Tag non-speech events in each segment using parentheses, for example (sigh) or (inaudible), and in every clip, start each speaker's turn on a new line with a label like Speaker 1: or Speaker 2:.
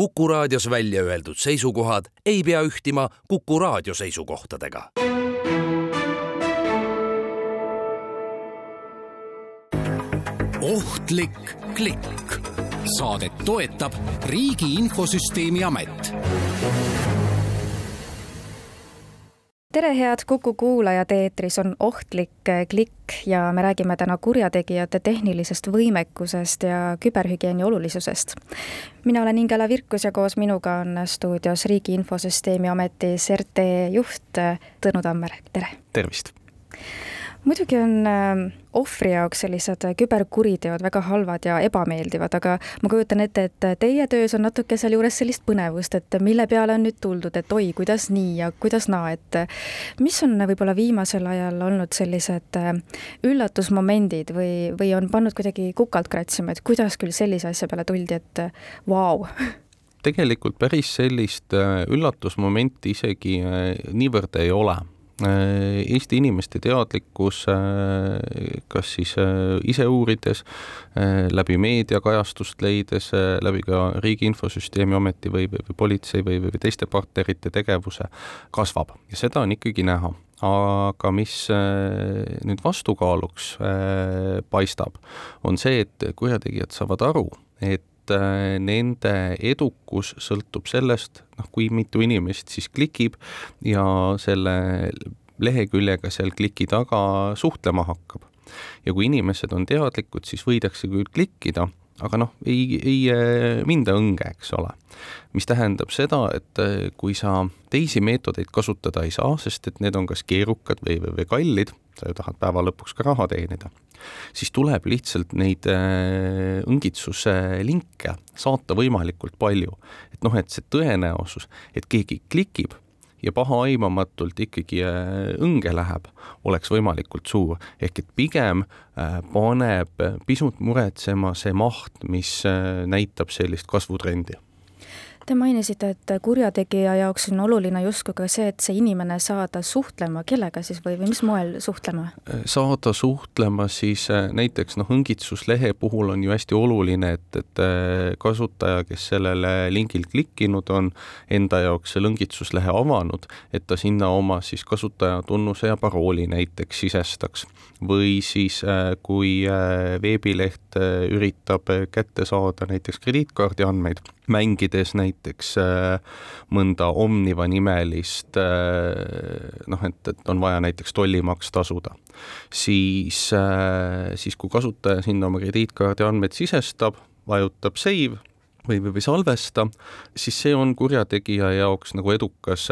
Speaker 1: Kuku raadios välja öeldud seisukohad ei pea ühtima Kuku raadio seisukohtadega.
Speaker 2: ohtlik klikk. saadet toetab Riigi Infosüsteemi Amet
Speaker 3: tere, head Kuku kuulajad, eetris on ohtlik klikk ja me räägime täna kurjategijate tehnilisest võimekusest ja küberhügieeni olulisusest. mina olen Ingela Virkus ja koos minuga on stuudios Riigi Infosüsteemi Ametis RT juht Tõnu Tammer, tere!
Speaker 4: tervist!
Speaker 3: Muidugi on ähm, ohvri jaoks sellised küberkuriteod väga halvad ja ebameeldivad, aga ma kujutan ette, et teie töös on natuke sealjuures sellist põnevust, et mille peale on nüüd tuldud, et oi, kuidas nii ja kuidas naa, et mis on võib-olla viimasel ajal olnud sellised äh, üllatusmomendid või, või on pannud kuidagi kukalt kratsima, et kuidas küll sellise asja peale tuldi, et vau wow.
Speaker 4: tegelikult päris sellist äh, üllatusmomenti isegi äh, niivõrd ei ole Äh, Eesti inimeste teadlikkus, äh, kas siis äh, ise uurides, läbi meediakajastust leides, läbi ka Riigi Infosüsteemi Ameti või, või politsei või, või teiste partnerite tegevuse kasvab. Ja seda on ikkagi näha. Aga mis nüüd vastukaaluks paistab, on see, et kurjategijad saavad aru, et nende edukus sõltub sellest, noh, kui mitu inimest siis klikib ja selle leheküljega seal kliki taga suhtlema hakkab. ja kui inimesed on teadlikud, siis võidakse küll klikkida, aga noh, ei, ei äh, minda õnge, eks ole. mis tähendab seda, et äh, kui sa teisi meetodeid kasutada ei saa, sest et need on kas keerukad või, või, või kallid, sa ju tahad päeva lõpuks ka raha teenida, siis tuleb lihtsalt neid äh, õngitsuse linke saata võimalikult palju. et noh, et see tõenäosus, et keegi klikib ja pahaaimamatult ikkagi äh, õnge läheb, oleks võimalikult suur. ehk et pigem äh, paneb pisut muretsema see maht, mis näitab sellist kasvutrendi
Speaker 3: Te mainisite, et kurjategija jaoks on oluline justkui ka see, et see inimene saada suhtlema, kellega siis või, või mis moel suhtlema?
Speaker 4: saada suhtlema siis äh, näiteks noh, õngitsuslehe puhul on ju hästi oluline, et, et äh, kasutaja, kes sellele lingil klikkinud on, enda jaoks selle õngitsuslehe avanud, et ta sinna oma siis kasutajatunnuse ja parooli näiteks sisestaks. või siis, äh, kui veebileht üritab kätte saada näiteks krediitkaardi andmeid mängides näiteks äh, mõnda Omniva nimelist äh, noh, et, et on vaja näiteks tollimaks tasuda, siis, äh, siis kui kasutaja sinna oma krediitkaardi andmed sisestab, vajutab save või, või salvesta, siis see on kurjategija jaoks nagu edukas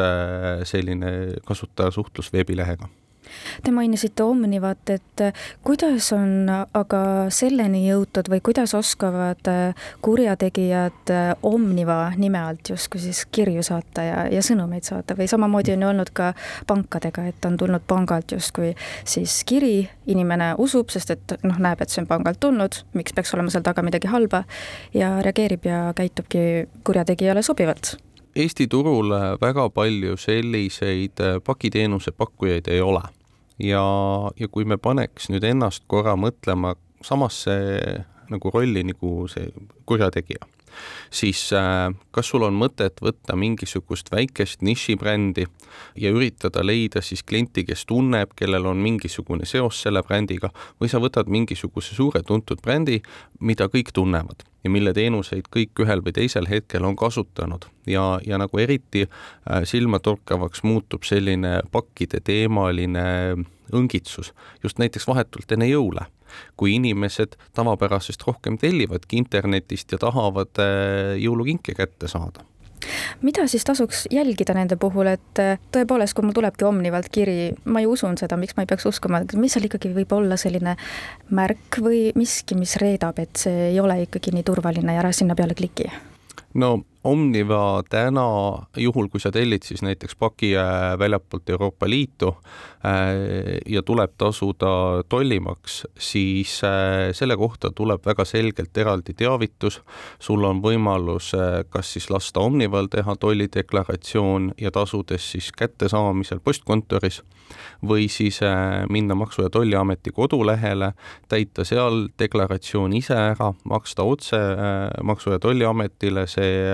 Speaker 4: selline kasutajasuhtlus veebilehega
Speaker 3: Te mainisite Omnivat, et äh, kuidas on aga selleni jõutud või kuidas oskavad äh, kurjategijad äh, Omniva nime alt justkui siis kirju saata ja, ja sõnumeid saata? Või samamoodi on ju olnud ka pankadega, et on tulnud pangalt justkui siis kiri, inimene usub, sest et noh, näeb, et see on pangalt tulnud, miks peaks olema seal taga midagi halba ja reageerib ja käitubki kurjategijale sobivalt?
Speaker 4: Eesti turul väga palju selliseid pakiteenuse pakkujaid ei ole ja, ja kui me paneks nüüd ennast korra mõtlema samasse nagu rolli nagu see kurjategija, siis äh, kas sul on mõtet võtta mingisugust väikest nišibrändi ja üritada leida siis klienti, kes tunneb, kellel on mingisugune seos selle brändiga, või sa võtad mingisuguse suure tuntud brändi, mida kõik tunnevad ja mille teenuseid kõik ühel või teisel hetkel on kasutanud. Ja, ja nagu eriti äh, silmatorkavaks muutub selline pakkide teemaline õngitsus just näiteks vahetult enne jõule, kui inimesed tavapärasest rohkem tellivadki internetist ja tahavad äh, jõulukinke kätte saada
Speaker 3: mida siis tasuks jälgida nende puhul, et äh, tõepoolest, kui mul tulebki Omnivalt kiri, ma ju usun seda, miks ma ei peaks uskuma, mis seal ikkagi võib olla selline märk või miski, mis reedab, et see ei ole ikkagi nii turvaline ja ära sinna peale kliki?
Speaker 4: no Omniva täna, juhul kui sa tellid siis näiteks paki äh, väljapoolt Euroopa Liitu äh, ja tuleb tasuda tollimaks, siis äh, selle kohta tuleb väga selgelt eraldi teavitus. sul on võimalus kas siis lasta Omnival teha tollideklaratsioon ja tasudes siis kättesaamisel postkontoris või siis minna Maksu- ja Tolliameti kodulehele, täita seal deklaratsioon ise ära, maksta otse Maksu- ja Tolliametile see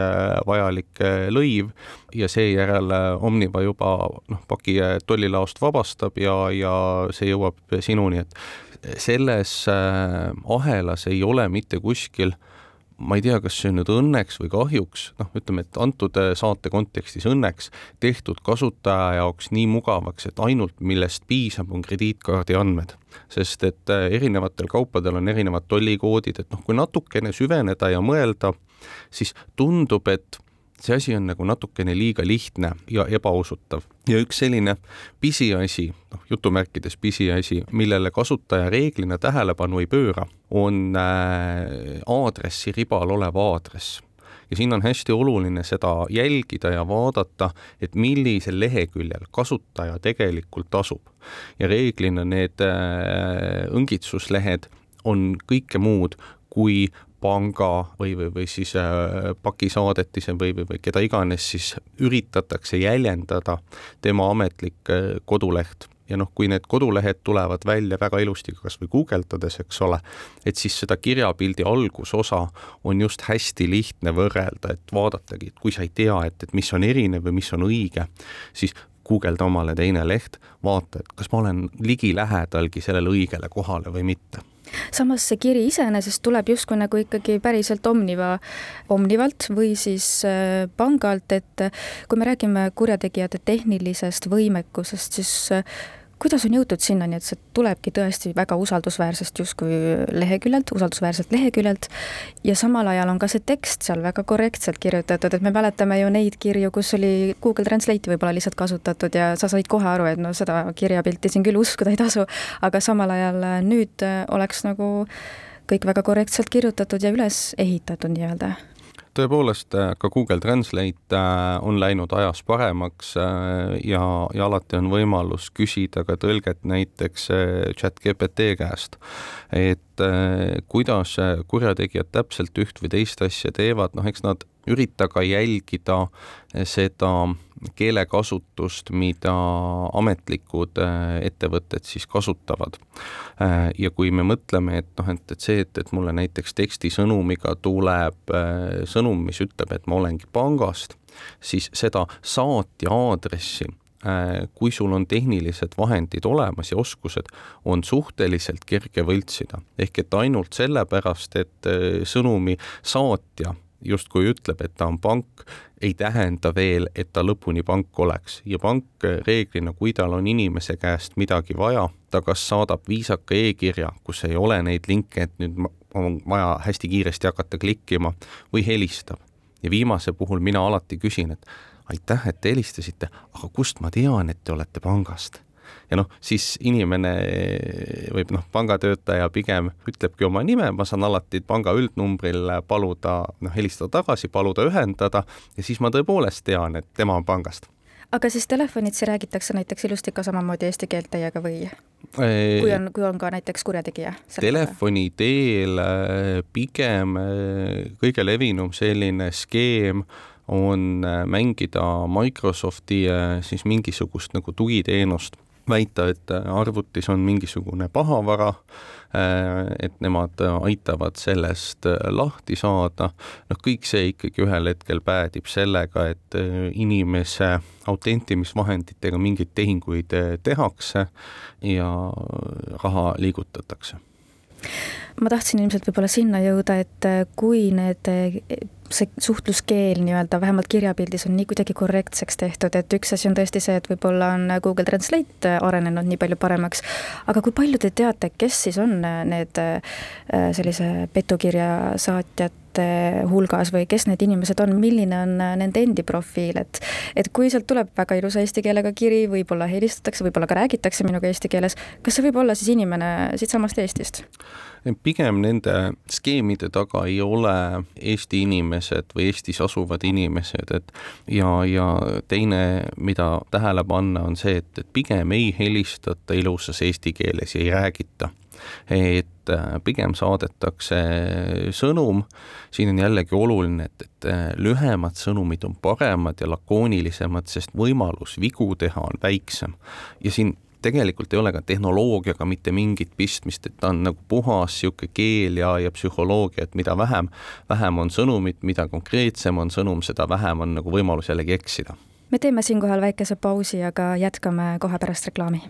Speaker 4: vajalik lõiv ja seejärel Omniva juba noh, paki tollilaost vabastab ja, ja see jõuab sinuni, et selles ahelas ei ole mitte kuskil ma ei tea, kas see on nüüd õnneks või kahjuks, noh, ütleme, et antud saate kontekstis õnneks tehtud kasutaja jaoks nii mugavaks, et ainult millest piisab, on krediitkaardi andmed. sest et erinevatel kaupadel on erinevad tollikoodid, et noh, kui natukene süveneda ja mõelda, siis tundub, et see asi on nagu natukene liiga lihtne ja ebausutav. ja üks selline pisiasi, noh jutumärkides pisiasi, millele kasutaja reeglina tähelepanu ei pööra, on äh, aadressi ribal olev aadress ja siin on hästi oluline seda jälgida ja vaadata, et millisel leheküljel kasutaja tegelikult asub. ja reeglina need äh, õngitsuslehed on kõike muud kui panga või, või, või siis äh, pakisaadetise või, või, või keda iganes siis üritatakse jäljendada tema ametlik äh, koduleht. Ja noh, kui need kodulehed tulevad välja väga ilusti kas või guugeldades, eks ole, et siis seda kirjapildi algusosa on just hästi lihtne võrrelda, et vaadatagi, et kui sa ei tea, et, et mis on erinev või mis on õige, siis guugelda omale teine leht, vaata, et kas ma olen ligilähedalgi sellele õigele kohale või mitte
Speaker 3: samas see kiri iseenesest tuleb justkui nagu ikkagi päriselt Omniva, Omnivalt või siis äh, pangalt, et kui me räägime kurjategijate tehnilisest võimekusest, siis äh, kuidas on jõutud sinnani, et see tulebki tõesti väga usaldusväärsest justkui leheküljelt, usaldusväärselt leheküljelt? Ja samal ajal on ka see tekst seal väga korrektselt kirjutatud, et me mäletame ju neid kirju, kus oli Google Translate'i võib-olla lihtsalt kasutatud ja sa said kohe aru, et no seda kirjapilti siin küll uskuda ei tasu, aga samal ajal nüüd oleks nagu kõik väga korrektselt kirjutatud ja üles ehitatud nii-öelda
Speaker 4: tõepoolest äh, ka Google Translate äh, on läinud ajas paremaks äh, ja, ja alati on võimalus küsida ka tõlget näiteks chat GPT käest. et kuidas kurjategijad täpselt üht või teist asja teevad, noh, eks nad ürita ka jälgida seda keelekasutust, mida ametlikud äh, ettevõtted siis kasutavad. Äh, ja kui me mõtleme, et noh, et, et see, et, et mulle näiteks tekstisõnumiga tuleb äh, sõnum, mis ütleb, et ma olengi pangast, siis seda saatja aadressi kui sul on tehnilised vahendid olemas ja oskused, on suhteliselt kerge võltsida. ehk et ainult sellepärast, et sõnumi saatja justkui ütleb, et ta on pank, ei tähenda veel, et ta lõpuni pank oleks ja pank reeglina, kui tal on inimese käest midagi vaja, ta kas saadab viisaka e-kirja, kus ei ole neid linke, et nüüd on vaja hästi kiiresti hakata klikkima või helistab. ja viimase puhul mina alati küsin, et aitäh, et te helistasite, aga kust ma tean, et te olete pangast ja noh, siis inimene võib noh, pangatöötaja pigem ütlebki oma nime, ma saan alati panga üldnumbril paluda noh, helistada tagasi, paluda ühendada ja siis ma tõepoolest tean, et tema on pangast
Speaker 3: aga siis telefonitsi räägitakse näiteks ilusti ka samamoodi eesti keelt teiega või? kui on, kui on ka näiteks kurjategija?
Speaker 4: Telefoni teel äh, pigem kõige levinum selline skeem on mängida Microsofti siis mingisugust nagu tugiteenust väita, et arvutis on mingisugune pahavara, et nemad aitavad sellest lahti saada, noh, kõik see ikkagi ühel hetkel päädib sellega, et inimese autentimisvahenditega mingeid tehinguid tehakse ja raha liigutatakse
Speaker 3: ma tahtsin ilmselt võib-olla sinna jõuda, et kui need see suhtluskeel nii-öelda vähemalt kirjapildis on nii kuidagi korrektseks tehtud, et üks asi on tõesti see, et võib-olla on Google Translate arenenud nii palju paremaks, aga kui palju te teate, kes siis on need äh, sellise petukirja saatjad, hulgas või kes need inimesed on, milline on nende endi profiil, et et kui sealt tuleb väga ilusa eesti keelega kiri, võib-olla helistatakse, võib-olla ka räägitakse minuga eesti keeles, kas see võib olla siis inimene siitsamast Eestist?
Speaker 4: pigem nende skeemide taga ei ole Eesti inimesed või Eestis asuvad inimesed, et ja, ja teine, mida tähele panna, on see, et, et pigem ei helistata ilusas eesti keeles ja ei räägita et äh, pigem saadetakse sõnum, siin on jällegi oluline, et, et äh, lühemad sõnumid on paremad ja lakoonilisemad, sest võimalus vigu teha on väiksem. ja siin tegelikult ei ole ka tehnoloogiaga mitte mingit pistmist, et ta on nagu puhas niisugune keel ja, ja psühholoogia, et mida vähem, vähem on sõnumit, mida konkreetsem on sõnum, seda vähem on nagu võimalus jällegi eksida.
Speaker 3: me teeme siinkohal väikese pausi, aga jätkame kohe pärast reklaami.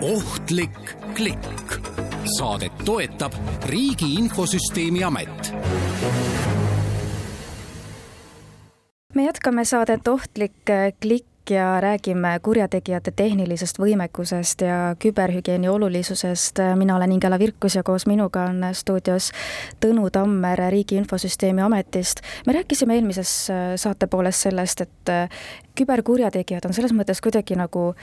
Speaker 2: Ohtlik klikk. saadet toetab Riigi Infosüsteemi Amet
Speaker 3: me jätkame saadet Ohtlik klikk ja räägime kurjategijate tehnilisest võimekusest ja küberhügieeni olulisusest. mina olen Ingela Virkus ja koos minuga on stuudios Tõnu Tammer Riigi Infosüsteemi Ametist. me rääkisime eelmises saatepooles sellest, et küberkurjategijad on selles mõttes kuidagi nagu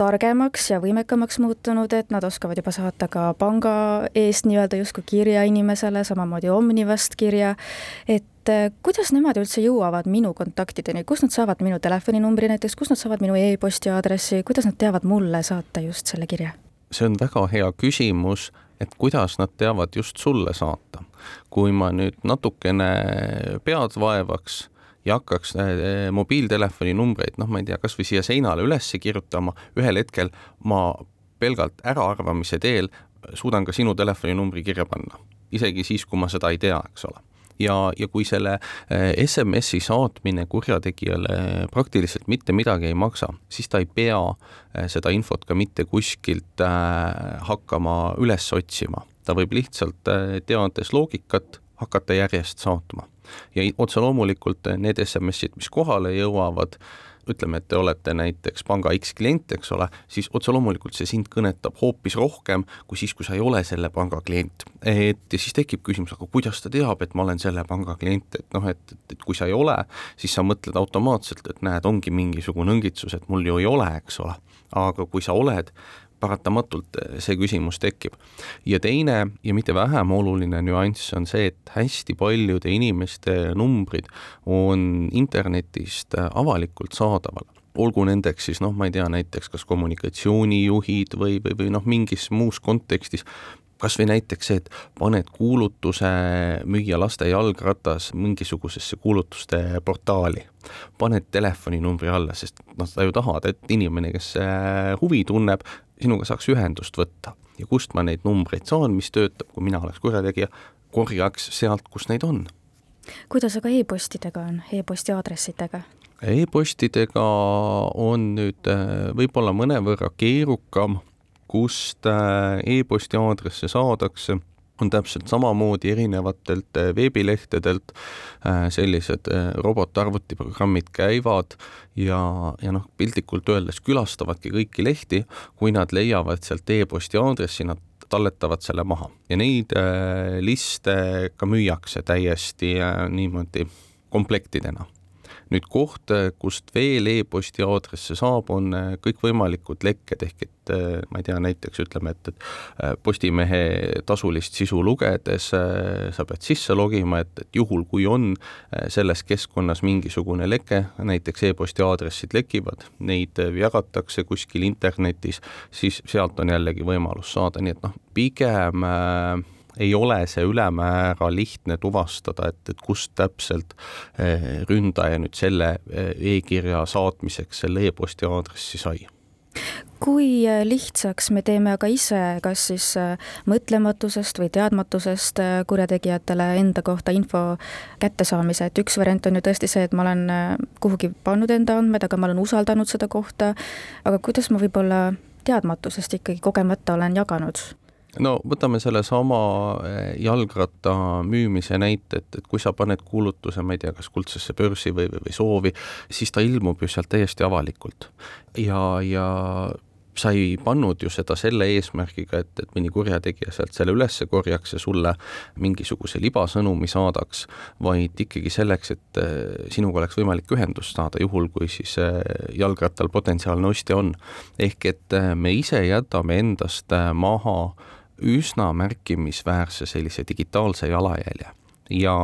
Speaker 3: targemaks ja võimekamaks muutunud, et nad oskavad juba saata ka panga eest nii-öelda justkui kirja inimesele, samamoodi Omnivast kirja, et äh, kuidas nemad üldse jõuavad minu kontaktideni, kust nad saavad minu telefoninumbri näiteks, kust nad saavad minu e-posti aadressi, kuidas nad teavad mulle saata just selle kirja?
Speaker 4: see on väga hea küsimus, et kuidas nad teavad just sulle saata. kui ma nüüd natukene pead vaevaks ja hakkaks äh, äh, mobiiltelefoni numbreid, noh, ma ei tea, kasvõi siia seinale üles kirjutama, ühel hetkel ma pelgalt äraarvamise teel suudan ka sinu telefoninumbri kirja panna, isegi siis, kui ma seda ei tea, eks ole. Ja, ja kui selle äh, SMS-i saatmine kurjategijale praktiliselt mitte midagi ei maksa, siis ta ei pea seda infot ka mitte kuskilt hakkama üles otsima. ta võib lihtsalt, teades loogikat, hakata järjest saatma ja otse loomulikult need SMS-id, mis kohale jõuavad, ütleme, et te olete näiteks panga X klient, eks ole, siis otse loomulikult see sind kõnetab hoopis rohkem kui siis, kui sa ei ole selle panga klient. et ja siis tekib küsimus, aga kuidas ta teab, et ma olen selle panga klient, et noh, et, et, et kui sa ei ole, siis sa mõtled automaatselt, et näed, ongi mingisugune õngitsus, et mul ju ei ole, eks ole. aga kui sa oled, paratamatult eh, see küsimus tekib. ja teine ja mitte vähem oluline nüanss on see, et hästi paljude inimeste numbrid on internetist eh, avalikult saadaval olgu nendeks siis noh, ma ei tea, näiteks kas kommunikatsioonijuhid või, või, või noh, mingis muus kontekstis kas või näiteks see, et paned kuulutuse müüa laste jalgratas mingisugusesse kuulutuste portaali, paned telefoninumbri alla, sest noh, sa ju tahad, et inimene, kes äh, huvi tunneb, sinuga saaks ühendust võtta ja kust ma neid numbreid saan, mis töötab, kui mina oleks kurjategija, korjaks sealt, kus neid on.
Speaker 3: kuidas aga e-postidega on e, e-posti aadressidega?
Speaker 4: E-postidega on nüüd äh, võib-olla mõnevõrra keerukam kust äh, e-posti aadresse saadakse, on täpselt samamoodi erinevatelt äh, veebilehtedelt äh, sellised robotarvutiprogrammid käivad ja, ja noh, piltlikult öeldes külastavadki kõiki lehti, kui nad leiavad sealt e-posti aadressi, nad talletavad selle maha. Ja neid äh, liste ka müüakse täiesti äh, niimoodi komplektidena nüüd koht, kust veel e-posti aadresse saab, on äh, kõikvõimalikud lekked, ehk et äh, ma ei tea, näiteks ütleme, et, et äh, Postimehe tasulist sisu lugedes sa pead sisse logima, et, et juhul, kui on selles keskkonnas mingisugune leke, näiteks e-posti aadressid lekivad, neid jagatakse kuskil internetis, siis sealt on jällegi võimalus saada, nii et noh, pigem äh, ei ole see ülemäära lihtne tuvastada, et, et kust täpselt eh, ründaja nüüd selle eh, e-kirja saatmiseks selle e-posti aadressi sai.
Speaker 3: Kui eh, lihtsaks me teeme aga ise, kas siis mõtlematusest või teadmatusest kurjategijatele enda kohta info kättesaamise, et üks variant on ju tõesti see, et ma olen kuhugi pannud enda andmed, aga ma olen usaldanud seda kohta, aga kuidas ma võib-olla teadmatusest ikkagi kogemata olen jaganud?
Speaker 4: No võtame sellesama eh, jalgratta müümise näite, et, et kui sa paned kuulutuse, ma ei tea, kas kuldsesse börsi või, või, või soovi, siis ta ilmub ju sealt täiesti avalikult. ja, ja sa ei pannud ju seda selle eesmärgiga, et, et mõni kurjategija sealt selle üles korjaks ja sulle mingisuguse libasõnumi saadaks, vaid ikkagi selleks, et eh, sinuga oleks võimalik ühendust saada, juhul kui siis eh, jalgrattal potentsiaalne ostja on. ehk et me ise jätame endast maha üsna märkimisväärse sellise digitaalse jalajälje ja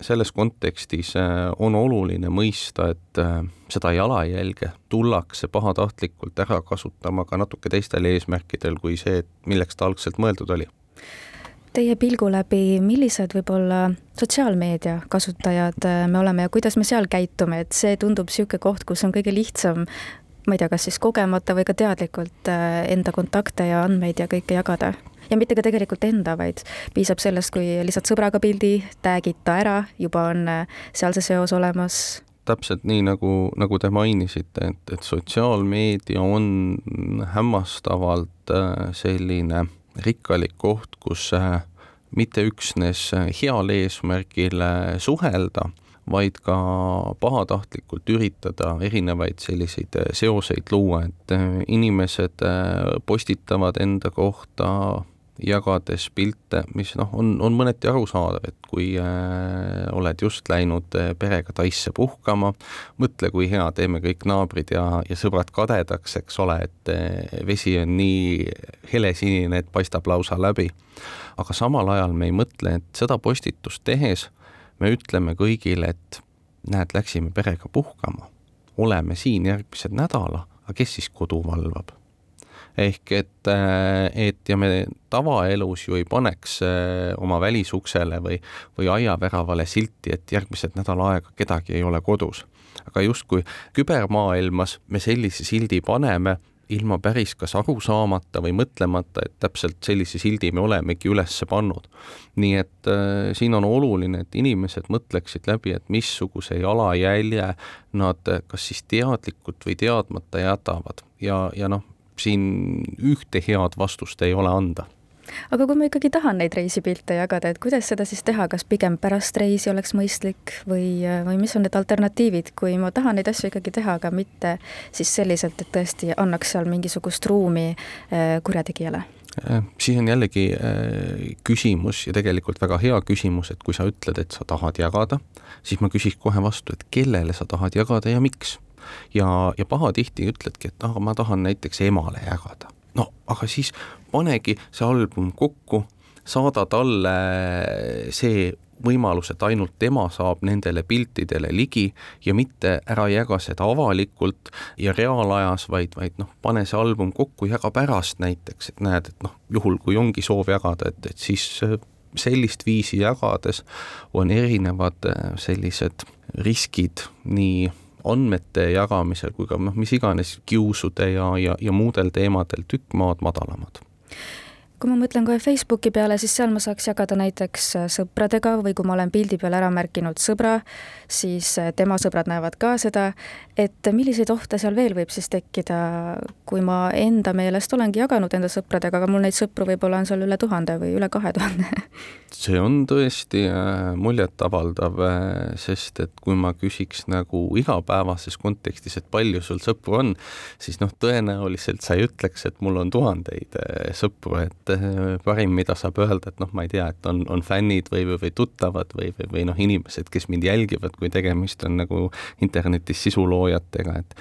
Speaker 4: selles kontekstis äh, on oluline mõista, et äh, seda jalajälge tullakse pahatahtlikult ära kasutama ka natuke teistel eesmärkidel kui see, milleks ta algselt mõeldud oli.
Speaker 3: Teie pilgu läbi, millised võib-olla sotsiaalmeedia kasutajad äh, me oleme ja kuidas me seal käitume, et see tundub niisugune koht, kus on kõige lihtsam ma ei tea, kas siis kogemata või ka teadlikult enda kontakte ja andmeid ja kõike jagada ja mitte ka tegelikult enda, vaid piisab sellest, kui lihtsalt sõbraga pildi, tag'id ta ära, juba on seal see seos olemas.
Speaker 4: Täpselt nii, nagu, nagu te mainisite, et, et sotsiaalmeedia on hämmastavalt selline rikkalik koht, kus mitte üksnes heal eesmärgil suhelda, vaid ka pahatahtlikult üritada erinevaid selliseid seoseid luua, et inimesed postitavad enda kohta jagades pilte, mis noh, on, on mõneti arusaadav, et kui äh, oled just läinud äh, perega Taisse puhkama, mõtle, kui hea, teeme kõik naabrid ja, ja sõbrad kadedaks, eks ole, et äh, vesi on nii helesinine, et paistab lausa läbi. aga samal ajal me ei mõtle, et seda postitust tehes me ütleme kõigile, et näed, läksime perega puhkama, oleme siin järgmised nädala, aga kes siis kodu valvab? Ehk et, äh, et ja me tavaelus ju ei paneks äh, oma välisuksele või, või aiaväravale silti, et järgmised nädal aega kedagi ei ole kodus. aga justkui kübermaailmas me sellise sildi paneme, ilma päris kas aru saamata või mõtlemata, et täpselt sellise sildi me olemegi üles pannud. nii et äh, siin on oluline, et inimesed mõtleksid läbi, et missuguse jalajälje nad kas siis teadlikult või teadmata jätavad ja, ja noh, siin ühte head vastust ei ole anda.
Speaker 3: Aga kui ma ikkagi tahan neid reisipilte jagada, et kuidas seda siis teha, kas pigem pärast reisi oleks mõistlik või, või mis on need alternatiivid, kui ma tahan neid asju ikkagi teha, aga mitte siis selliselt, et tõesti annaks seal mingisugust ruumi äh, kurjategijale?
Speaker 4: Äh, siis on jällegi äh, küsimus ja tegelikult väga hea küsimus, et kui sa ütled, et sa tahad jagada, siis ma küsiks kohe vastu, et kellele sa tahad jagada ja miks ja, ja pahatihti ütledki, et ah, ma tahan näiteks emale jagada. no aga siis panegi see album kokku, saada talle see võimalus, et ainult tema saab nendele piltidele ligi ja mitte ära jaga seda avalikult ja reaalajas, vaid, vaid noh, pane see album kokku, jaga pärast näiteks, et näed, et noh, juhul kui ongi soov jagada, et, et siis sellist viisi jagades on erinevad sellised riskid nii andmete jagamisel kui ka noh, mis iganes kiusude ja, ja, ja muudel teemadel tükk maad madalamad
Speaker 3: kui ma mõtlen kohe Facebooki peale, siis seal ma saaks jagada näiteks äh, sõpradega või kui ma olen pildi peal ära märkinud sõbra, siis äh, tema sõbrad näevad ka seda, et milliseid ohte seal veel võib siis tekkida, kui ma enda meelest olengi jaganud enda sõpradega, aga mul neid sõpru võib-olla on seal üle tuhande või üle kahe tuhande. (laughs)
Speaker 4: See on tõesti äh, muljetavaldav, sest et kui ma küsiks nagu igapäevases kontekstis, et palju sul sõpru on, siis noh, tõenäoliselt sa ei ütleks, et mul on tuhandeid sõpru, et et eh, parim, mida saab öelda, et noh, ma ei tea, et on, on fännid või, või, või tuttavad või, või, või noh, inimesed, kes mind jälgivad, kui tegemist on nagu internetis sisuloojatega, et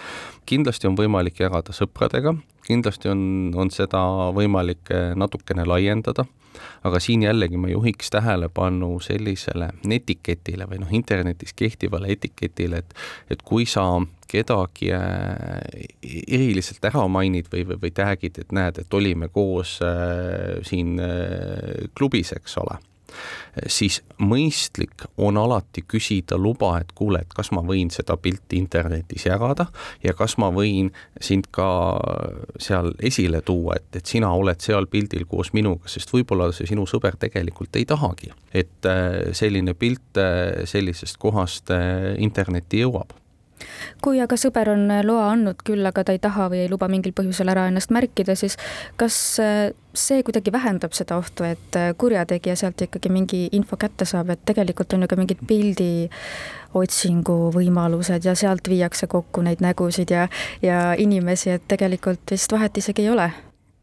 Speaker 4: kindlasti on võimalik jagada sõpradega, kindlasti on, on seda võimalik eh, natukene laiendada aga siin jällegi ma juhiks tähelepanu sellisele etiketile või noh, internetis kehtivale etiketile, et et kui sa kedagi äh, eriliselt ära mainid või, või, või tag'id, et näed, et olime koos äh, siin äh, klubis, eks ole. Siis mõistlik on alati küsida luba, et kuule, et kas ma võin seda pilti internetis jagada ja kas ma võin sind ka seal esile tuua, et, et sina oled seal pildil koos minuga, sest võib-olla see sinu sõber tegelikult ei tahagi, et selline pilt sellisest kohast internetti jõuab
Speaker 3: kui aga sõber on loa andnud küll, aga ta ei taha või ei luba mingil põhjusel ära ennast märkida, siis kas äh, see kuidagi vähendab seda ohtu, et äh, kurjategija sealt ikkagi mingi info kätte saab, et tegelikult on ju ka mingid pildi otsingu võimalused ja sealt viiakse kokku neid nägusid ja, ja inimesi, et tegelikult vist vahet isegi ei ole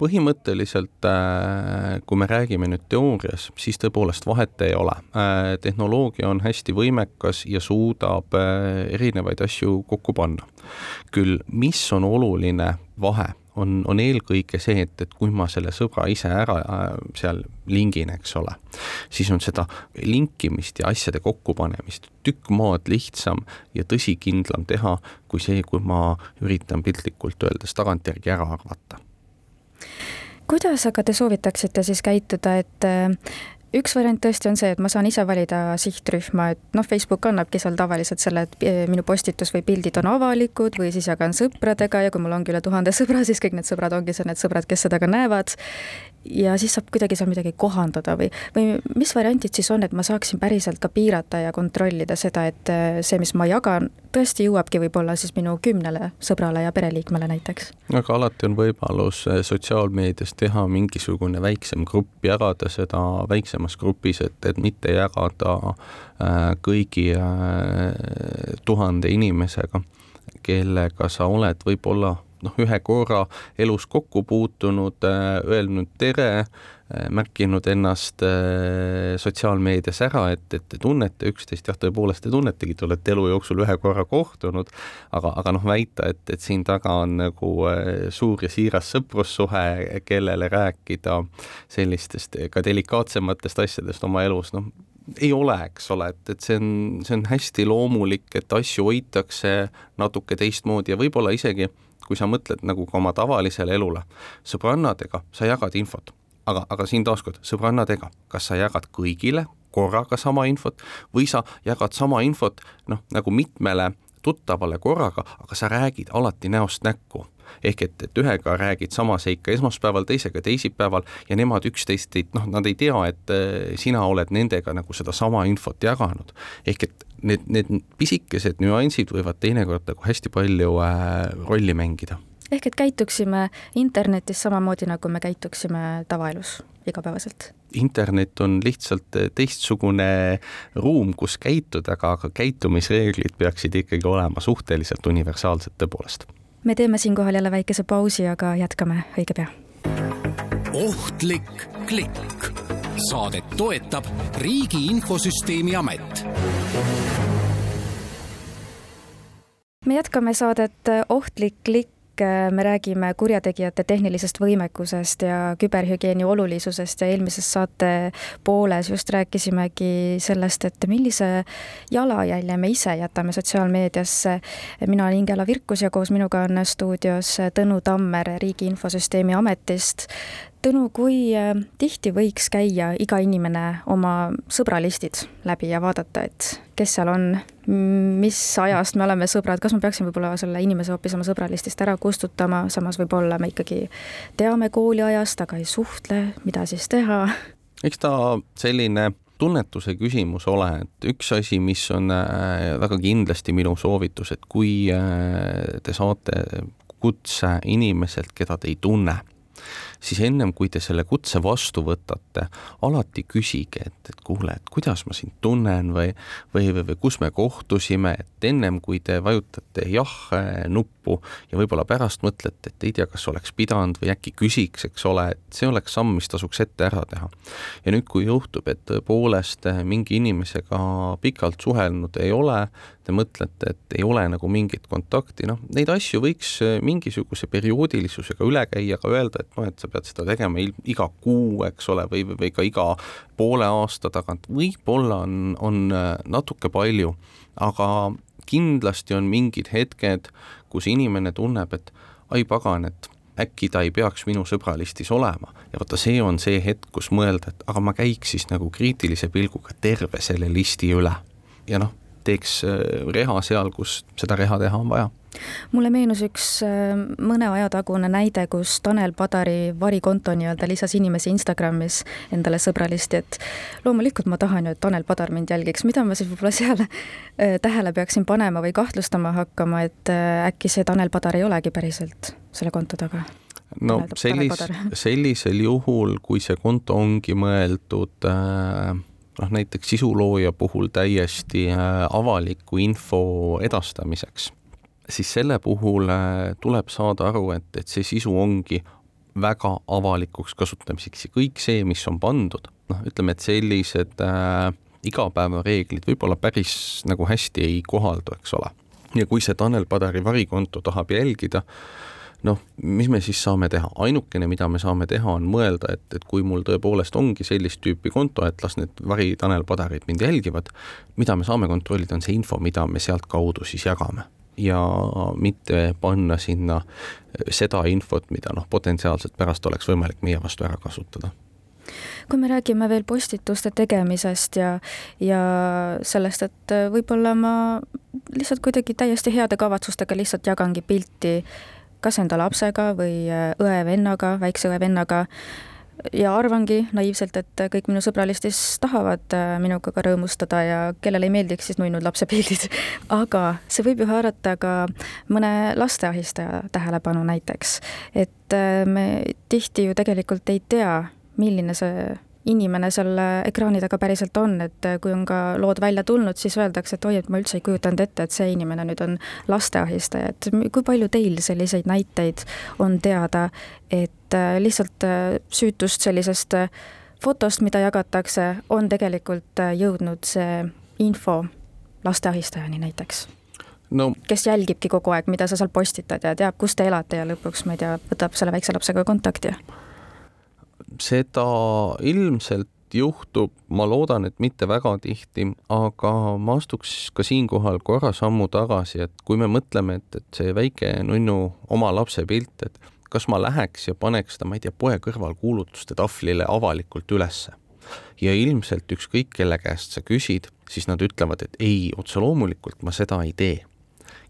Speaker 4: põhimõtteliselt äh, kui me räägime nüüd teoorias, siis tõepoolest vahet ei ole. Äh, tehnoloogia on hästi võimekas ja suudab äh, erinevaid asju kokku panna. küll, mis on oluline vahe, on, on eelkõige see, et, et kui ma selle sõbra ise ära seal lingin, eks ole, siis on seda linkimist ja asjade kokkupanemist tükk maad lihtsam ja tõsikindlam teha, kui see, kui ma üritan piltlikult öeldes tagantjärgi ära arvata
Speaker 3: kuidas aga te soovitaksite siis käituda, et äh, üks variant tõesti on see, et ma saan ise valida sihtrühma, et noh, Facebook annabki seal tavaliselt selle, et eh, minu postitus või pildid on avalikud või siis jagan sõpradega ja kui mul ongi üle tuhande (laughs) sõbra, siis kõik need sõbrad ongi see, need sõbrad, kes seda ka näevad ja siis saab kuidagi seal midagi kohandada või, või mis variandid siis on, et ma saaksin päriselt ka piirata ja kontrollida seda, et eh, see, mis ma jagan, tõesti jõuabki võib-olla siis minu kümnele sõbrale ja pereliikmele näiteks?
Speaker 4: aga alati on võimalus eh, sotsiaalmeedias teha mingisugune väiksem grupp, jagada seda väiksemas grupis, et, et mitte jagada äh, kõigi äh, tuhande inimesega, kellega sa oled võib-olla noh, ühe korra elus kokku puutunud, äh, öelnud tere, äh, märkinud ennast äh, sotsiaalmeedias ära, et, et te tunnete üksteist, jah, tõepoolest te tunnetegi, te olete elu jooksul ühe korra kohtunud, aga, aga noh, väita, et, et siin taga on nagu suur ja siiras sõprussuhe, kellele rääkida sellistest ka delikaatsematest asjadest oma elus, noh, ei ole, eks ole, et, et see on, see on hästi loomulik, et asju hoitakse natuke teistmoodi ja võib-olla isegi kui sa mõtled nagu ka oma tavalisele elule, sõbrannadega sa jagad infot, aga, aga siin taaskord, sõbrannadega, kas sa jagad kõigile korraga sama infot või sa jagad sama infot noh, nagu mitmele tuttavale korraga, aga sa räägid alati näost näkku ehk et, et ühega räägid sama seika esmaspäeval, teisega teisipäeval ja nemad üksteist ei, noh, nad ei tea, et äh, sina oled nendega nagu sedasama infot jaganud. ehk et need, need pisikesed nüansid võivad teinekord nagu hästi palju äh, rolli mängida
Speaker 3: ehk et käituksime internetis samamoodi, nagu me käituksime tavaelus igapäevaselt?
Speaker 4: internet on lihtsalt teistsugune ruum, kus käituda, aga, aga käitumisreeglid peaksid ikkagi olema suhteliselt universaalsed tõepoolest
Speaker 3: me teeme siinkohal jälle väikese pausi, aga jätkame õige pea.
Speaker 2: ohtlik klikk. saadet toetab Riigi Infosüsteemi Amet.
Speaker 3: me jätkame saadet Ohtlik klikk me räägime kurjategijate tehnilisest võimekusest ja küberhügieeni olulisusest ja eelmises saate pooles just rääkisimegi sellest, et millise jalajälje me ise jätame sotsiaalmeediasse. mina olen Ingela Virkus ja koos minuga on stuudios Tõnu Tammer Riigi Infosüsteemi Ametist. Tõnu, kui äh, tihti võiks käia iga inimene oma sõbralistid läbi ja vaadata, et kes seal on, mis ajast me oleme sõbrad, kas ma peaksin võib-olla selle inimese hoopis oma sõbralistist ära kustutama, samas võib-olla me ikkagi teame kooliajast, aga ei suhtle, mida siis teha?
Speaker 4: eks ta selline tunnetuse küsimus ole, et üks asi, mis on äh, väga kindlasti minu soovitus, et kui äh, te saate kutse inimeselt, keda te ei tunne siis ennem kui te selle kutse vastu võtate, alati küsige, et, et kuule, et kuidas ma sind tunnen või, või, või, või kus me kohtusime, et ennem kui te vajutate jah nuppu ja võib-olla pärast mõtlete, et ei tea, kas oleks pidanud või äkki küsiks, eks ole, et see oleks samm, mis tasuks ette ära teha. ja nüüd, kui juhtub, et tõepoolest mingi inimesega pikalt suhelnud ei ole, te mõtlete, et ei ole nagu mingit kontakti, noh, neid asju võiks mingisuguse perioodilisusega üle käia, aga öelda, et noh, et sa pead seda tegema iga kuu, eks ole, või, või ka iga poole aasta tagant, võib-olla on, on äh, natuke palju, aga kindlasti on mingid hetked, kus inimene tunneb, et ai pagan, et äkki ta ei peaks minu sõbralistis olema. Ja vaata, see on see hetk, kus mõelda, et aga ma käiks siis nagu kriitilise pilguga terve selle listi üle. Ja noh, teeks äh, reha seal, kus seda reha teha on vaja.
Speaker 3: Mulle meenus üks äh, mõne aja tagune näide, kus Tanel Padari varikonto nii-öelda lisas inimesi Instagramis endale sõbralisti, et loomulikult ma tahan ju, et Tanel Padar mind jälgiks, mida ma siis võib-olla seal äh, tähele peaksin panema või kahtlustama hakkama, et äkki see Tanel Padar ei olegi päriselt selle konto taga?
Speaker 4: No sellis, sellisel juhul, kui see konto ongi mõeldud äh, noh, näiteks sisulooja puhul täiesti äh, avaliku info edastamiseks, siis selle puhul äh, tuleb saada aru, et, et see sisu ongi väga avalikuks kasutamiseks ja kõik see, mis on pandud, noh, ütleme, et sellised äh, igapäevareeglid võib-olla päris nagu hästi ei kohaldu, eks ole. ja kui see Tanel Padari varikonto tahab jälgida, noh, mis me siis saame teha, ainukene, mida me saame teha, on mõelda, et, et kui mul tõepoolest ongi sellist tüüpi konto, et las need vari Tanel Padarid mind jälgivad, mida me saame kontrollida, on see info, mida me sealtkaudu siis jagame. Ja mitte panna sinna seda infot, mida noh, potentsiaalselt pärast oleks võimalik meie vastu ära kasutada.
Speaker 3: Kui me räägime veel postituste tegemisest ja, ja sellest, et võib-olla ma lihtsalt kuidagi täiesti heade kavatsustega lihtsalt jagangi pilti kas enda lapsega või õe-vennaga, väikse õe-vennaga ja arvangi naiivselt, et kõik minu sõbralistis tahavad äh, minuga ka rõõmustada ja kellele ei meeldiks siis nunnud lapsepildid. (laughs) aga see võib ju haarata ka mõne lasteahistaja tähelepanu näiteks. et äh, me tihti ju tegelikult ei tea, milline see inimene seal ekraani taga päriselt on, et kui on ka lood välja tulnud, siis öeldakse, et oi, et ma üldse ei kujutanud ette, et see inimene nüüd on lasteahistaja, et kui palju teil selliseid näiteid on teada, et äh, lihtsalt äh, süütust sellisest äh, fotost, mida jagatakse, on tegelikult jõudnud see info lasteahistajani näiteks? no kes jälgibki kogu aeg, mida sa seal postitad ja teab, kus te elate ja lõpuks, ma ei tea, võtab selle väikse lapsega kontakti
Speaker 4: seda ilmselt juhtub, ma loodan, et mitte väga tihti, aga ma astuks ka siinkohal korra sammu tagasi, et kui me mõtleme, et, et see väike nunnu oma lapse pilt, et kas ma läheks ja paneks ta, ma ei tea, poe kõrval kuulutuste tahvlile avalikult ülesse. ja ilmselt ükskõik, kelle käest sa küsid, siis nad ütlevad, et ei, otse loomulikult ma seda ei tee.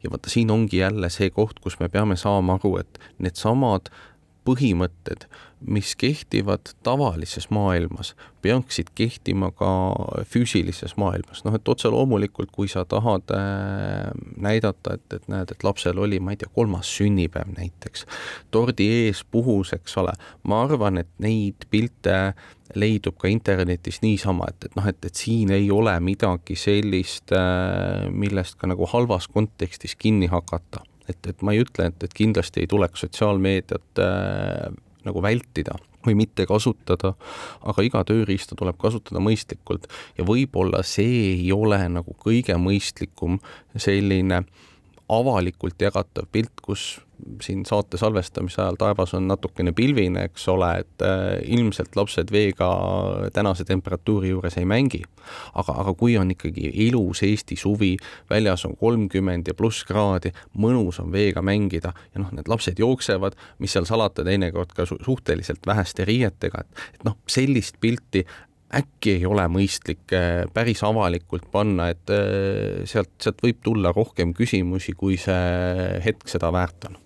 Speaker 4: ja vaata, siin ongi jälle see koht, kus me peame saama aru, et needsamad põhimõtted, mis kehtivad tavalises maailmas, peaksid kehtima ka füüsilises maailmas, noh et otse loomulikult, kui sa tahad äh, näidata, et, et näed, et lapsel oli, ma ei tea, kolmas sünnipäev näiteks, tordi ees puhus, eks ole, ma arvan, et neid pilte leidub ka internetis niisama, et, et noh, et, et siin ei ole midagi sellist, äh, millest ka nagu halvas kontekstis kinni hakata et, et ma ei ütle, et, et kindlasti ei tuleks sotsiaalmeediat äh, nagu vältida või mitte kasutada, aga iga tööriista tuleb kasutada mõistlikult. Ja võib-olla see ei ole nagu kõige mõistlikum selline avalikult jagatav pilt, kus siin saate salvestamise ajal taevas on natukene pilvine, eks ole, et äh, ilmselt lapsed veega tänase temperatuuri juures ei mängi. aga, aga kui on ikkagi ilus Eesti suvi, väljas on kolmkümmend ja pluss kraadi, mõnus on veega mängida ja noh, need lapsed jooksevad, mis seal salata, teinekord ka suhteliselt väheste riietega, et, et noh, sellist pilti äkki ei ole mõistlik äh, päris avalikult panna, et äh, sealt, sealt võib tulla rohkem küsimusi, kui see hetk seda väärt on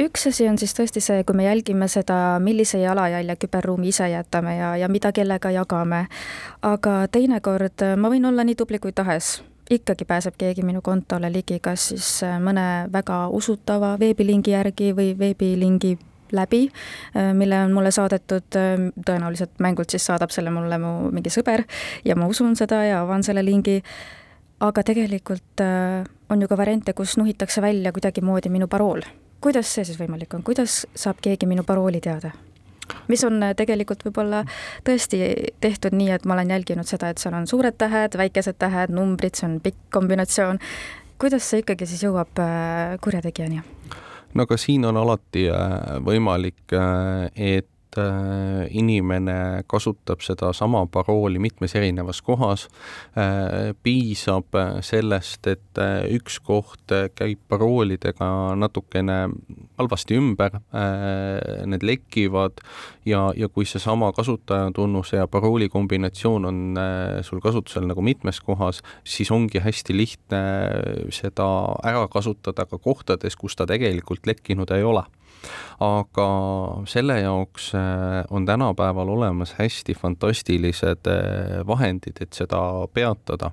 Speaker 3: üks asi on siis tõesti see, kui me jälgime seda, millise jalajälje küberruumi ise jätame ja, ja mida kellega jagame. aga teinekord ma võin olla nii tubli kui tahes, ikkagi pääseb keegi minu kontole ligi, kas siis mõne väga usutava veebilingi järgi või veebilingi läbi, mille on mulle saadetud, tõenäoliselt mängult siis saadab selle mulle mu mingi sõber ja ma usun seda ja avan selle lingi, aga tegelikult on ju ka variante, kus nuhitakse välja kuidagimoodi minu parool kuidas see siis võimalik on, kuidas saab keegi minu parooli teada? mis on äh, tegelikult võib-olla tõesti tehtud nii, et ma olen jälginud seda, et seal on suured tähed, väikesed tähed, numbrid, see on pikk kombinatsioon. kuidas see ikkagi siis jõuab äh, kurjategijani?
Speaker 4: No aga siin on alati äh, võimalik, et Äh, inimene kasutab sedasama parooli mitmes erinevas kohas. Äh, piisab sellest, et äh, üks koht käib paroolidega natukene halvasti ümber, need lekivad ja, ja kui seesama kasutajatunnuse ja parooli kombinatsioon on sul kasutusel nagu mitmes kohas, siis ongi hästi lihtne seda ära kasutada ka kohtades, kus ta tegelikult lekkinud ei ole aga selle jaoks äh, on tänapäeval olemas hästi fantastilised äh, vahendid, et seda peatada.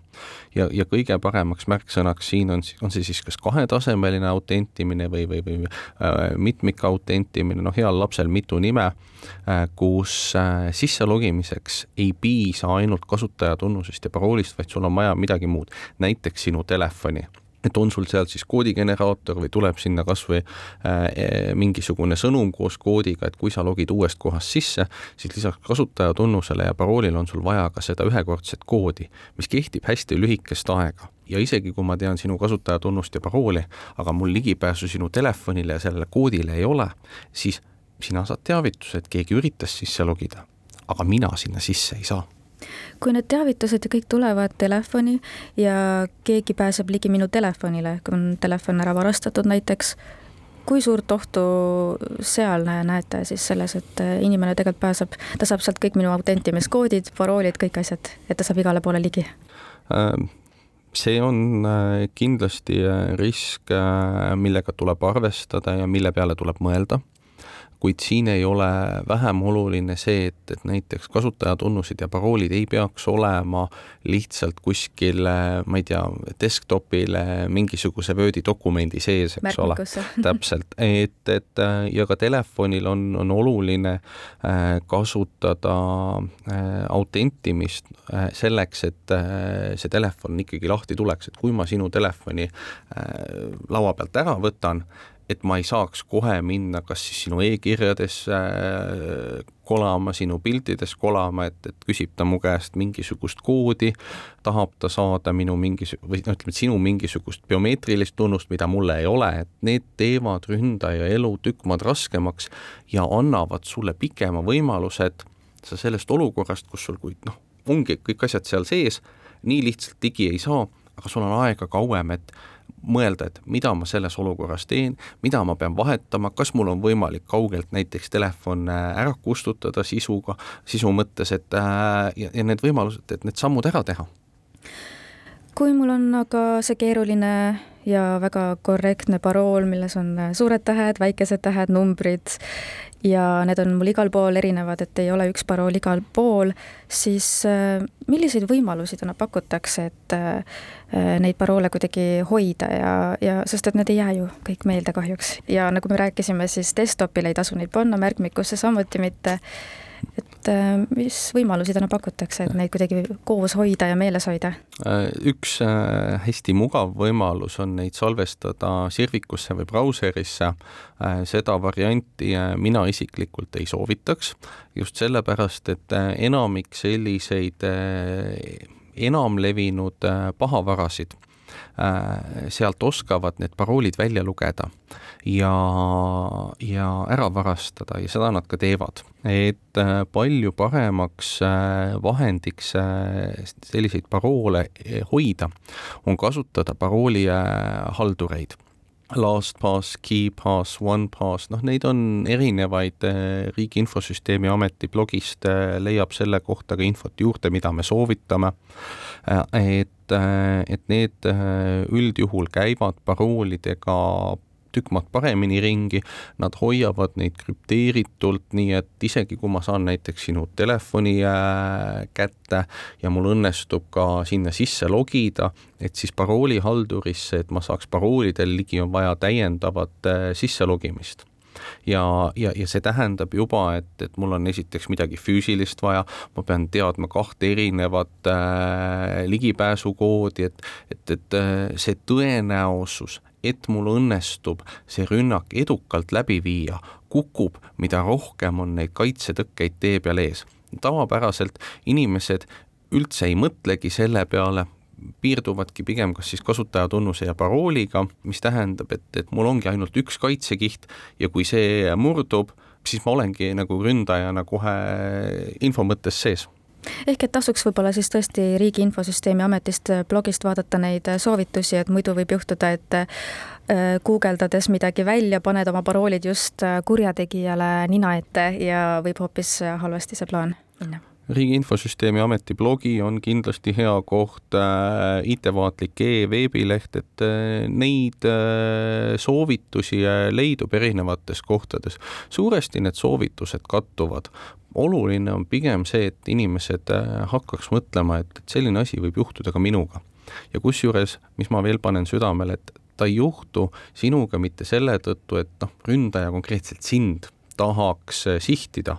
Speaker 4: ja, ja kõige paremaks märksõnaks siin on, on see siis kas kahetasemeline autentimine või, või, või äh, mitmikautentimine, noh, heal lapsel mitu nime kus sisse logimiseks ei piisa ainult kasutajatunnusest ja paroolist, vaid sul on vaja midagi muud, näiteks sinu telefoni et on sul sealt siis koodigeneraator või tuleb sinna kas või äh, mingisugune sõnum koos koodiga, et kui sa logid uuest kohast sisse, siis lisaks kasutajatunnusele ja paroolile on sul vaja ka seda ühekordset koodi, mis kehtib hästi lühikest aega. Ja isegi kui ma tean sinu kasutajatunnust ja parooli, aga mul ligipääsu sinu telefonile ja sellele koodile ei ole, siis sina saad teavituse, et keegi üritas sisse logida, aga mina sinna sisse ei saa
Speaker 3: kui need teavitused ja kõik tulevad telefoni ja keegi pääseb ligi minu telefonile, kui on telefon ära varastatud näiteks, kui suurt ohtu seal näete siis selles, et inimene tegelikult pääseb, ta saab sealt kõik minu autentimiskoodid, paroolid, kõik asjad, et ta saab igale poole ligi?
Speaker 4: see on kindlasti risk, millega tuleb arvestada ja mille peale tuleb mõelda kuid siin ei ole vähem oluline see, et, et näiteks kasutajatunnused ja paroolid ei peaks olema lihtsalt kuskil, ma ei tea, desktopile mingisuguse Wordi dokumendi sees, eks ole. (laughs) täpselt, et, et ja ka telefonil on, on oluline äh, kasutada äh, autentimist äh, selleks, et see telefon ikkagi lahti tuleks, et kui ma sinu telefoni laua pealt ära võtan, et ma ei saaks kohe minna kas siis sinu e-kirjades äh, kolama, sinu piltides kolama, et, et küsib ta mu käest mingisugust koodi, tahab ta saada minu mingis- või no ütleme, sinu mingisugust biomeetrilist tunnust, mida mul ei ole, et need teevad ründaja elu tükk maad raskemaks ja annavad sulle pikema võimaluse, et sa sellest olukorrast, kus sul, kui noh, ongi kõik asjad seal sees, nii lihtsalt ligi ei saa, aga sul on aega kauem, et mõelda, et mida ma selles olukorras teen, mida ma pean vahetama, kas mul on võimalik kaugelt näiteks telefon äh, ära kustutada sisuga, sisu mõttes, et äh, ja, ja need võimalused, et need sammud ära teha.
Speaker 3: kui mul on aga see keeruline ja väga korrektne parool, milles on äh, suured tähed, väikesed tähed, numbrid ja need on mul igal pool erinevad, et ei ole üks parool igal pool, siis äh, milliseid võimalusi täna pakutakse, et äh, neid paroole kuidagi hoida ja, ja sest et need ei jää ju kõik meelde kahjuks. Ja nagu me rääkisime, siis desktopile ei tasu neid panna, märkmikusse samuti mitte et äh, mis võimalusi täna pakutakse, et neid kuidagi koos hoida ja meeles hoida?
Speaker 4: Äh, üks äh, hästi mugav võimalus on neid salvestada sirvikusse või brauserisse. seda varianti mina isiklikult ei soovitaks, just sellepärast, et enamik selliseid enamlevinud pahavarasid sealt oskavad need paroolid välja lugeda ja, ja ära varastada ja seda nad ka teevad. et äh, palju paremaks äh, vahendiks äh, selliseid paroole hoida, on kasutada parooli haldureid LastPass, KeyPass, OnePass, noh, neid on erinevaid, Riigi Infosüsteemi Ameti blogist leiab selle kohta ka infot juurde, mida me soovitame. et, et need üldjuhul käivad paroolidega tükk maad paremini ringi, nad hoiavad neid krüpteeritult, nii et isegi kui ma saan näiteks sinu telefoni äh, kätte ja mul õnnestub ka sinna sisse logida, et siis paroolihaldurisse, et ma saaks paroolidel ligi, on vaja täiendavat äh, sisselogimist ja, ja, ja see tähendab juba, et, et mul on esiteks midagi füüsilist vaja, ma pean teadma kahte erinevat äh, ligipääsukoodi, et, et, et äh, see tõenäosus, et mul õnnestub see rünnak edukalt läbi viia, kukub, mida rohkem on neid kaitsetõkkeid tee peal ees. tavapäraselt inimesed üldse ei mõtlegi selle peale, piirduvadki pigem kas siis kasutajatunnuse ja parooliga, mis tähendab, et, et mul ongi ainult üks kaitsekiht ja kui see murdub, siis ma olengi nagu ründajana kohe info mõttes sees.
Speaker 3: Ehk et tasuks võib-olla siis tõesti Riigi Infosüsteemi Ametist äh, blogist vaadata neid äh, soovitusi, et muidu võib juhtuda, et äh, guugeldades midagi välja, paned oma paroolid just kurjategijale nina ette ja võib hoopis halvasti see plaan minna
Speaker 4: riigi Infosüsteemi Ameti blogi on kindlasti hea koht äh,, IT-vaatlik e-veebileht, et äh, neid äh, soovitusi leidub erinevates kohtades. suuresti need soovitused kattuvad, oluline on pigem see, et inimesed hakkaks mõtlema, et, et selline asi võib juhtuda ka minuga. ja kusjuures, mis ma veel panen südamele, et ta ei juhtu sinuga mitte selle tõttu, et noh, ründaja konkreetselt sind tahaks sihtida,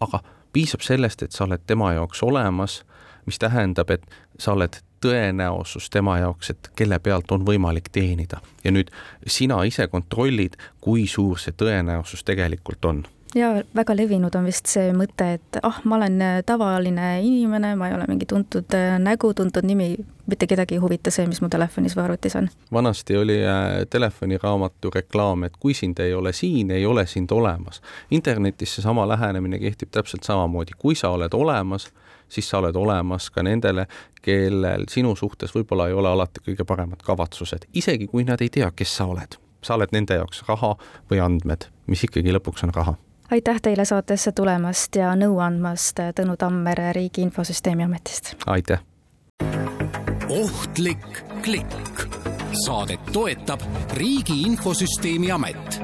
Speaker 4: aga piisab sellest, et sa oled tema jaoks olemas, mis tähendab, et sa oled tõenäosus tema jaoks, et kelle pealt on võimalik teenida. ja nüüd sina ise kontrollid, kui suur see tõenäosus tegelikult on
Speaker 3: ja väga levinud on vist see mõte, et ah, ma olen äh, tavaline inimene, ma ei ole mingi tuntud äh, nägu, tuntud nimi, mitte kedagi ei huvita see, mis mu telefonis või arvutis on.
Speaker 4: vanasti oli äh, telefoniraamatu reklaam, et kui sind ei ole siin, ei ole sind olemas. internetis seesama lähenemine kehtib täpselt samamoodi, kui sa oled olemas, siis sa oled olemas ka nendele, kellel sinu suhtes võib-olla ei ole alati kõige paremad kavatsused, isegi kui nad ei tea, kes sa oled. Sa oled nende jaoks raha või andmed, mis ikkagi lõpuks on raha
Speaker 3: aitäh teile saatesse tulemast ja nõu andmast, Tõnu Tammer Riigi Infosüsteemi Ametist.
Speaker 4: aitäh.
Speaker 2: ohtlik klikk. saadet toetab Riigi Infosüsteemi Amet